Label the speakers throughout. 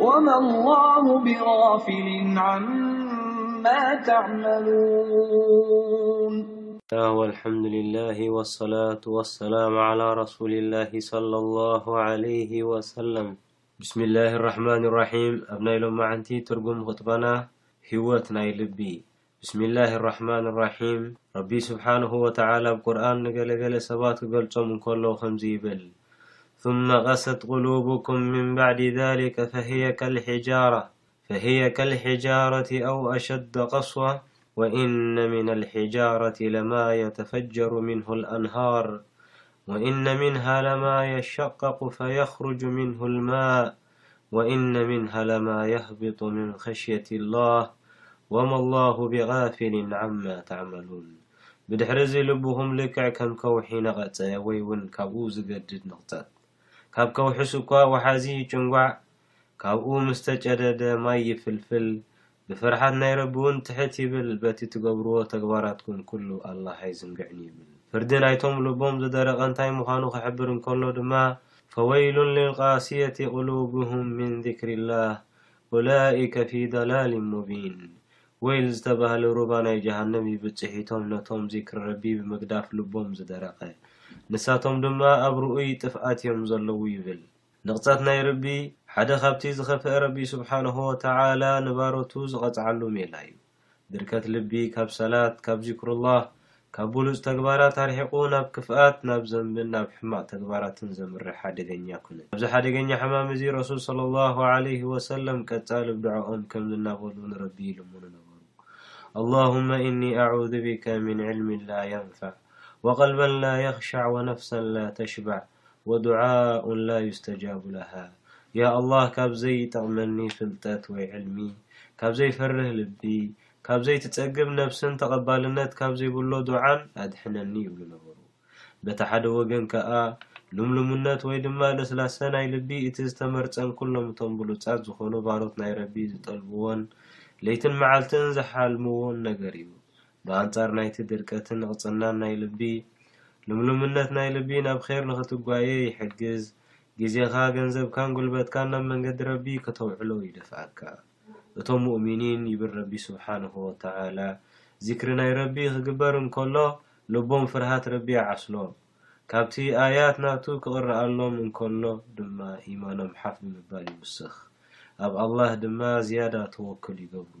Speaker 1: وما الله بغافل عم
Speaker 2: الحمد لله والصلاة والسلام على رسول الله صلى الله عليه وسلم بسم الله الرحمن الرحيم اب نلم ن ترم خطنا هوت ي لبي بسم الله الرحمن الرحيم رب سبحانه وتعالى بقرآن نلل سبات لم نكل مبل ثم قست قلوبكم من بعد لك فهي لارة فهي كالحجارة أو أشد قصوة وإن من الحجارة لما يتفجر منه الأنهار وإن منها لما يشقق فيخرج منه الماء ወኢነ ምንሃ ለማ የህቢጡ ምን ኸሽየቲ ላህ ወመ ላሁ ቢጋፊሊን ዓማ ተዕመሉን ብድሕሪ እዚ ልብኹም ልክዕ ከም ከውሒ ነቐጸ ወይ ውን ካብኡ ዝገድድ ንቕጸት ካብ ከውሕስ እኳ ወሓዚ ይጭንጓዕ ካብኡ ምስ ተጨደደ ማይ ይፍልፍል ብፍርሓት ናይ ረቢ ውን ትሕት ይብል በቲ ትገብርዎ ተግባራትኩም ኩሉ ኣላህ ኣይዝንግዕን ይብል ፍርዲ ናይቶም ልቦም ዝደረቀ እንታይ ምዃኑ ክሕብር እንከሎ ድማ ፈወይሉን ልልቃስየቲ ቁሉብሁም ሚን ዚክሪላህ ኡላኢከ ፊ ዳላሊን ሙቢን ወይል ዝተባህለ ሩባ ናይ ጀሃነም ይብጽሒቶም ነቶም ዚክሪ ረቢ ብምግዳፍ ልቦም ዝደረቀ ንሳቶም ድማ ኣብ ርኡይ ጥፍኣት እዮም ዘለዉ ይብል። ንቕጸት ናይ ርቢ ሓደ ካብቲ ዝኸፍኤ ረቢ ሱብሓነሁ ወተዓላ ንባሮቱ ዝቐጽዓሉ ሜላ እዩ። ድርከት ልቢ ካብ ሰላት፣ ካብ ዚክሩላህ፣ ካብ ብሉጽ ተግባራት ኣርሒቑ ናብ ክፍኣት፣ ናብ ዘንብን ናብ ሕማቕ ተግባራትን ዘምርሕ ሓደገኛ ኩነት። ኣብዚ ሓደገኛ ሕማም እዚ ረሱል ሰለሏሁ ዓለይሂ ወሰለም ቀጻሊ ብድዖኦም ከምዚ እናበሉ ንረቢ ይልምኑ ነበሩ፣ ኣላሁመ ኢኒ ኣዑዙ ቢከ ሚን ዒልሚን ላ የንፈዕ ወቐልበን ላ የኽሸዕ ወነፍሰን ላ ተሽባዕ። ወዱዓኡን ላ ዩስተጃቡ ለሃ ያ ኣላህ ካብ ዘይጠቕመኒ ፍልጠት ወይ ዕልሚ ካብ ዘይፈርህ ልቢ ካብ ዘይትጸግብ ነብስን ተቐባልነት ካብ ዘይብሎ ዱዓን ኣድሕነኒ ይብሉ ነበሩ በቲ ሓደ ወገን ከኣ ልምሉምነት ወይ ድማ ለስላሰ ናይ ልቢ እቲ ዝተመርጸን ኩሎም እቶም ብሉጻት ዝኾኑ ባሮት ናይ ረቢ ዝጠልብዎን ለይትን መዓልትን ዝሓልምዎን ነገር እዩ ብኣንጻር ናይቲ ድርቀትን ንቕጽናን ናይ ልቢ፣ ልምሉምነት ናይ ልቢ ናብ ኼር ንኽትጓየ ይሕግዝ፣ ግዜኻ፣ ገንዘብካን ጉልበትካን ናብ መንገዲ ረቢ ከተውዕሎ ይደፍኣካ። እቶም ሙእሚኒን ይብል ረቢ ስብሓነሁ ወተዓላ ዚክሪ ናይ ረቢ ኺግበር እንከሎ ልቦም ፍርሃት ረቢ ይዓስሎ፣ ካብቲ ኣያት ናቱ ኪቕረኣሎም እንከሎ ድማ ኢማኖም ሓፍ ብምባል ይውስኽ፣ ኣብ ኣላህ ድማ ዝያዳ ተወኩል ይገብሩ።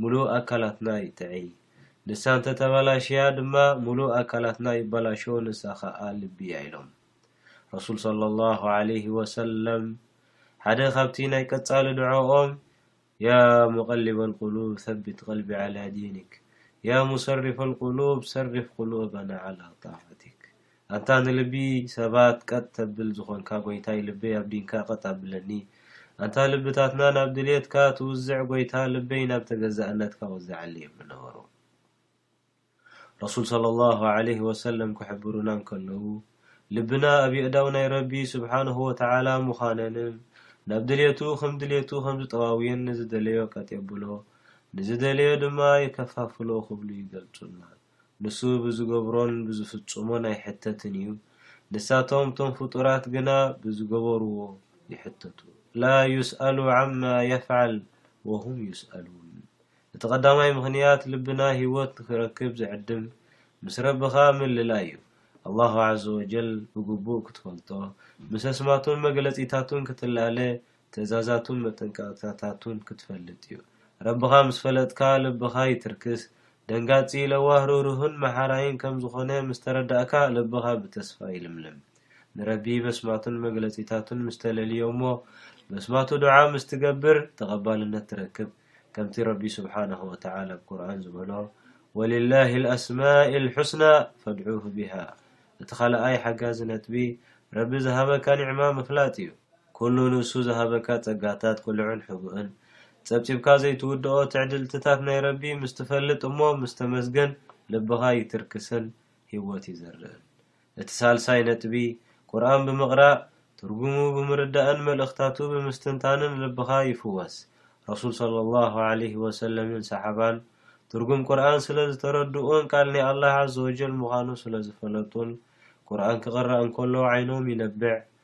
Speaker 2: ምሉእ ኣካላትና ይጥዕይ። ንሳ እንተ ተባላሽያ ድማ ምሉእ ኣካላትና ይባላሾ ንሳ ከኣ ልቢ እያ ኢሎም። ረሱል ሰለላሁ ዓለይሂ ወሰለም ሓደ ካብቲ ናይ ቀጻሊ ዱዓኦም ያ ሙቀሊበል ቁሉብ ሰቢት ቀልቢ ዓላ ዲኒክ ያ ሙሰሪፈል ቁሉብ ሰሪፍ ቁሉበና ዓላ ጣዓቲክ ኣታ ንልቢ ሰባት ቀጥ ተብል ዝኮንካ ጎይታይ ልበይ ኣብዲንካ ቀጥ ኣብለኒ ኣንታ ልብታትና ናብ ድልየትካ ትውዝዕ ጎይታ ልበይ ናብ ተገዛእነትካ ውዘዐለይ ይብሉ ነበሩ ረሱል ሰለሏሁ ዓለይሂ ወሰለም ክሕብሩና እንከለዉ ልብና ኣብ የእዳው ናይ ረቢ ስብሓነሁ ወተዓላ ምዃነንን ናብ ድልየቱ ከም ድልየቱ ከም ዝጠዋውየን ንዝደለዮ ቀጥ የብሎ ንዝደለዮ ድማ የከፋፍሎ ክብሉ ይገልጹልና። ንሱ ብዝገብሮን ብዝፍጽሞን ኣይሕተትን እዩ፣ ንሳቶም እቶም ፍጡራት ግና ብዝገበርዎ ይሕተቱ። ላ ዩስኣሉ ዓማ የፍዓል ወሁም ዩስኣሉን። እቲ ቀዳማይ ምኽንያት ልብና ህይወት ንክረክብ ዝዕድም ምስ ረብኻ ምልላይ እዩ። ኣላሁ ዓዘወጀል ብግቡእ ክትፈልጦ፣ ምስ ኣስማቱን መግለጺታቱን ክትላለ ትእዛዛቱን መጠንቀቕታታቱን ክትፈልጥ እዩ። ረብኻ ምስ ፈለጥካ ልብኻ ይትርክስ። ደንጋጺ፣ ለዋህ፣ ርህሩህን መሓራይን ከም ዝኾነ ምስ ተረዳእካ ልብኻ ብተስፋ ይልምልም። ንረቢ በስማቱን መግለጺታቱን ምስ ተለልዮ እሞ በስማቱ ዱዓ ምስ ትገብር ተቐባልነት ትረክብ። ከምቲ ረቢ ሱብሓነሁ ወተዓላ ኣብ ቁርኣን ዝበሎ ወሊላሂል ኣስማኢል ሑስና ፈድዑሁ ቢሃ እቲ ካልኣይ ሓጋዚ ነጥቢ ረቢ ዝሃበካ ኒዕማ ምፍላጥ እዩ። ኩሉ ንሱ ዝሃበካ ጸጋታት ቅሉዕን ሕቡእን፣ ጸብጺብካ ዘይትውድኦ ትዕድልትታት ናይ ረቢ ምስ ትፈልጥ እሞ ምስ ተመስገን ልብኻ ይትርክስን ህይወት ይዘርእን። እቲ ሳልሳይ ነጥቢ፣ ቁርኣን ብምቕራእ፣ ትርጉሙ ብምርዳእን መልእኽታቱ ብምስትንታንን ልብኻ ይፍወስ። ረሱል ሰለሏሁ ዓለይሂ ወሰለምን ሰሓባን ትርጉም ቁርኣን ስለ ዝተረድኡን ቃል ናይ ኣላህ ዓዘወጀል ምዃኑ ስለ ዝፈለጡን ቁርኣን ክቕራእ እንከሎ ዓይኖም ይነብዕ፣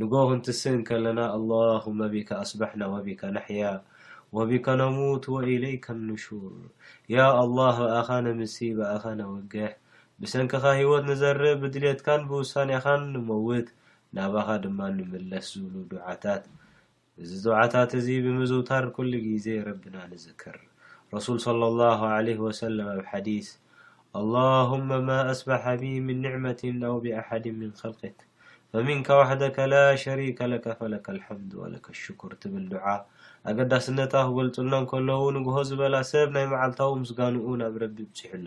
Speaker 2: ንጎሆ ክንትስእ እንከለና ኣላሁመ ቢከ ኣስበሕና ወቢከ ነሕያ ወቢከ ነሙት ወኢለይከ ኑሹር ያ ኣላህ ብኣኻ ነምሲ ብኣኻ ነወግሕ ብሰንክኻ ህይወት ንዘርእ ብድሌትካን ብውሳኔኻን ንመውት ናባኻ ድማ ንምለስ ዝብሉ ዱዓታት እዚ ዱዓታት እዚ ብምዝውታር ኩሉ ግዜ ረብና ንዝክር። ረሱል ሰለሏሁ ዓለይሂ ወሰለም ኣብ ሓዲስ፣ ኣላሁመ ማ ኣስበሐ ቢ ምን ኒዕመቲን ኣው ቢኣሐዲን ሚን ኸልቂክ ፈሚንከ ዋሕደከ ላ ሸሪከ ለከ ፈለከል ሐምድ ወለከ ሹኩር ትብል ዱዓ ኣገዳስነታ ክገልጹልና እንከለዉ ንግሆ ዝበላ ሰብ ናይ መዓልታዊ ምስጋንኡ ናብ ረቢ ብጺሑ'ሎ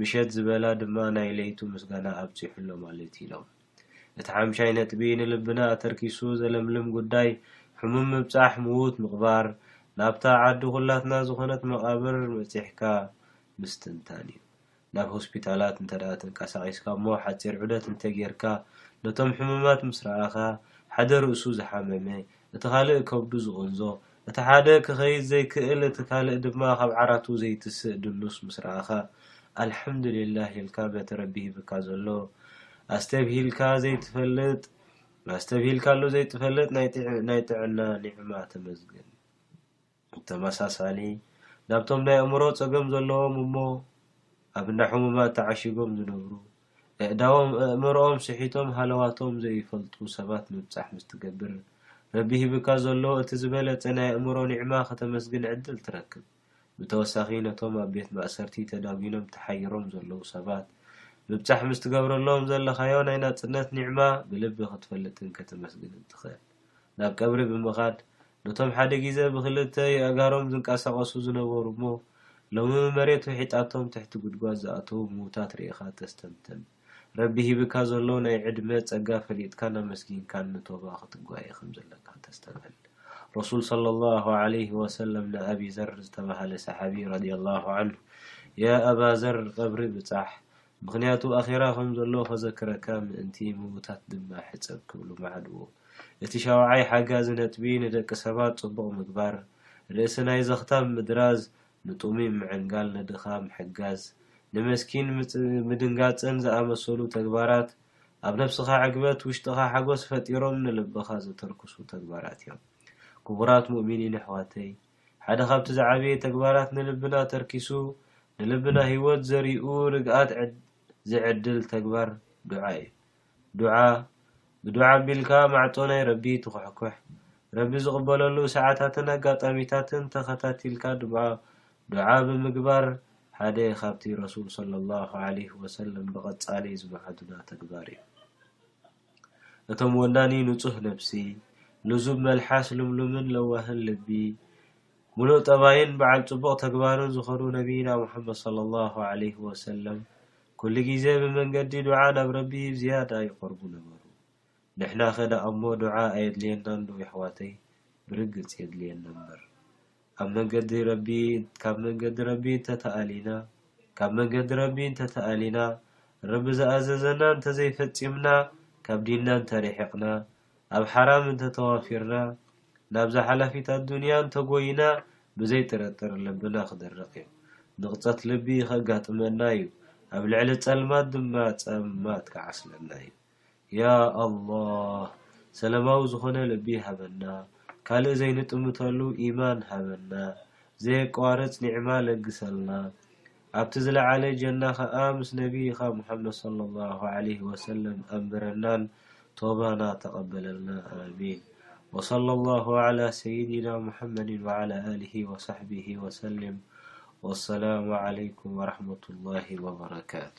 Speaker 2: ምሸት ዝበላ ድማ ናይ ለይቱ ምስጋና ኣብጺሑ'ሎ ማለት'ዩ ኢሎም። እቲ ሓምሻይ ነጥቢ ንልብና ኣተርኪሱ ዘለምልም ጉዳይ ሕሙም ምብጻሕ ምዉት ምቕባር ናብታ ዓዲ ኩላትና ዝኾነት መቓብር በጺሕካ ምስትንታን እዩ። ናብ ሆስፒታላት እንተ ተንቀሳቒስካ እሞ ሓጺር ዑደት እንተ ጌርካ ነቶም ሕሙማት ምስ ረኣኻ ሓደ ርእሱ ዝሓመመ እቲ ካልእ ከብዱ ዝቕንዞ እቲ ሓደ ክኸይድ ዘይክእል እቲ ካልእ ድማ ካብ ዓራቱ ዘይትስእ ድሉስ ምስ ረኣኻ ኣልሐምዱሊላህ ኢልካ በቲ ረቢ ሂብካ ዘሎ ኣስተብሂልካ ዘይትፈልጥ ኣስተብሂልካሉ ዘይትፈልጥ ናይ ጥዕና ኒዕማ ተመስግን። ብተመሳሳሊ ናብቶም ናይ ኣእምሮ ጸገም ዘለዎም እሞ ኣብ እንዳ ሕሙማት ተዓሺጎም ዝነብሩ፣ ኣእዳዎም ኣእምሮኦም ስሒቶም ሃለዋቶም ዘይፈልጡ ሰባት ምብጻሕ ምስ ትገብር፣ ረቢ ሂብካ ዘሎ እቲ ዝበለጸ ናይ ኣእምሮ ኒዕማ ከተመስግን ዕድል ትረክብ። ብተወሳኺ ነቶም ኣብ ቤት ማእሰርቲ ተዳጒኖም ተሓይሮም ዘለዉ ሰባት ምብጻሕ ምስ ትገብረሎም ዘለኻዮ ናይ ናጽነት ኒዕማ ብልቢ ክትፈልጥን ከተመስግንን ትኽእል። ናብ ቀብሪ ብምኻድ ነቶም ሓደ ጊዘ ብኽልተ የእጋሮም ዝንቀሳቐሱ ዝነበሩ እሞ ሎሚ መሬት ውሒጣቶም ትሕቲ ጉድጓድ ዝኣተዉ ምዉታት ሪኢኻ ተስተንትን ረቢ ሂብካ ዘሎ ናይ ዕድመ ጸጋ ፈሊጥካን ኣመስጊንካን ንቶባ ክትጓየ ከምዘለካ ተስተብህል ረሱል ሰለሏሁ ዓለይሂ ወሰለም ንኣቢ ዘር ዝተባህለ ሰሓቢ ረዲየሏሁ ዓንሁ ያ ኣባ ዘር ቀብሪ ብጻሕ ምኽንያቱ ኣኼራ ከም ዘሎ ከዘክረካ ምእንቲ ምዉታት ድማ ሕጸብ ክብሉ መዓድዎ። እቲ ሻውዓይ ሓጋዚ ነጥቢ ንደቂ ሰባት ጽቡቕ ምግባር፣ ርእሲ ናይ ዘኽታም ምድራዝ፣ ንጡሚም ምዕንጋል ንድኻ ምሕጋዝ፣ ንመስኪን ምድንጋጽን ዝኣመሰሉ ተግባራት ኣብ ነብስኻ ዕግበት ውሽጥኻ ሓጎስ ፈጢሮም ንልብኻ ዘተርክሱ ተግባራት እዮም። ክቡራት ሙእሚኒን ኣሕዋተይ! ሓደ ካብቲ ዝዓበየ ተግባራት ንልብና ተርኪሱ ንልብና ህይወት ዘሪኡ ርግኣት ዝዕድል ተግባር ዱዓ እዩ። ዱዓ ብዱዓ ኣቢልካ ማዕጾ ናይ ረቢ ትኹሕኩሕ። ረቢ ዝቕበለሉ ሰዓታትን ኣጋጣሚታትን ተኸታቲልካ ድማ ዱዓ ብምግባር ሓደ ካብቲ ረሱል ሰለላሁ ዓለይሂ ወሰለም ብቐጻሊ ዝመሃዱና ተግባር እዩ። እቶም ወናኒ ንጹህ ነብሲ ልዙብ መልሓስ ልምሉምን ለዋህን ልቢ ምሉእ ጠባይን በዓል ጽቡቕ ተግባርን ዝኾኑ ነብይና ሙሓመድ ሰለሏሁ ዓለይሂ ወሰለም ኩሉ ግዜ ብመንገዲ ዱዓ ናብ ረቢ ብዝያዳ ይቐርቡ ነበሩ ንሕናኸ ደኣ'ሞ ዱዓ ኣየድልየናንዶ የሕዋተይ ብርግጽ የድልየና እምበር ካብ መንገዲ ረቢ ካብ መንገዲ ረቢ እንተተኣሊና ካብ መንገዲ ረቢ እንተተኣሊና ረቢ ዝኣዘዘና እንተዘይፈጺምና ካብ ዲንና እንተሪሒቕና ኣብ ሓራም እንተተዋፊርና ናብዛ ሓላፊት ኣዱንያ እንተጎይና ብዘይ ጥርጥር ልብና ክደርቕ እዩ ንቕጸት ልቢ ከጋጥመና እዩ ኣብ ልዕሊ ጸልማት ድማ ጸልማት ክዓስለና እዩ። ያ ኣላህ ሰለማዊ ዝኾነ ልቢ ሃበና ካልእ ዘይንጥምተሉ ኢማን ሃበና ዘየቋርጽ ኒዕማ ለግሰልና ኣብቲ ዝለዓለ ጀና ከኣ ምስ ነብይኻ ሙሓመድ ሰለላሁ ዓለይሂ ወሰለም ኣንብረናን ቶባና ተቀበለልና ኣሚን ወሰለላሁ ዓላ ሰይዲና ሙሓመድን ወዓላ ኣሊሂ ወሰሕቢሂ ወሰሊም ወሰላሙ ዓለይኩም ወረሕመቱላሂ ወበረካቱ።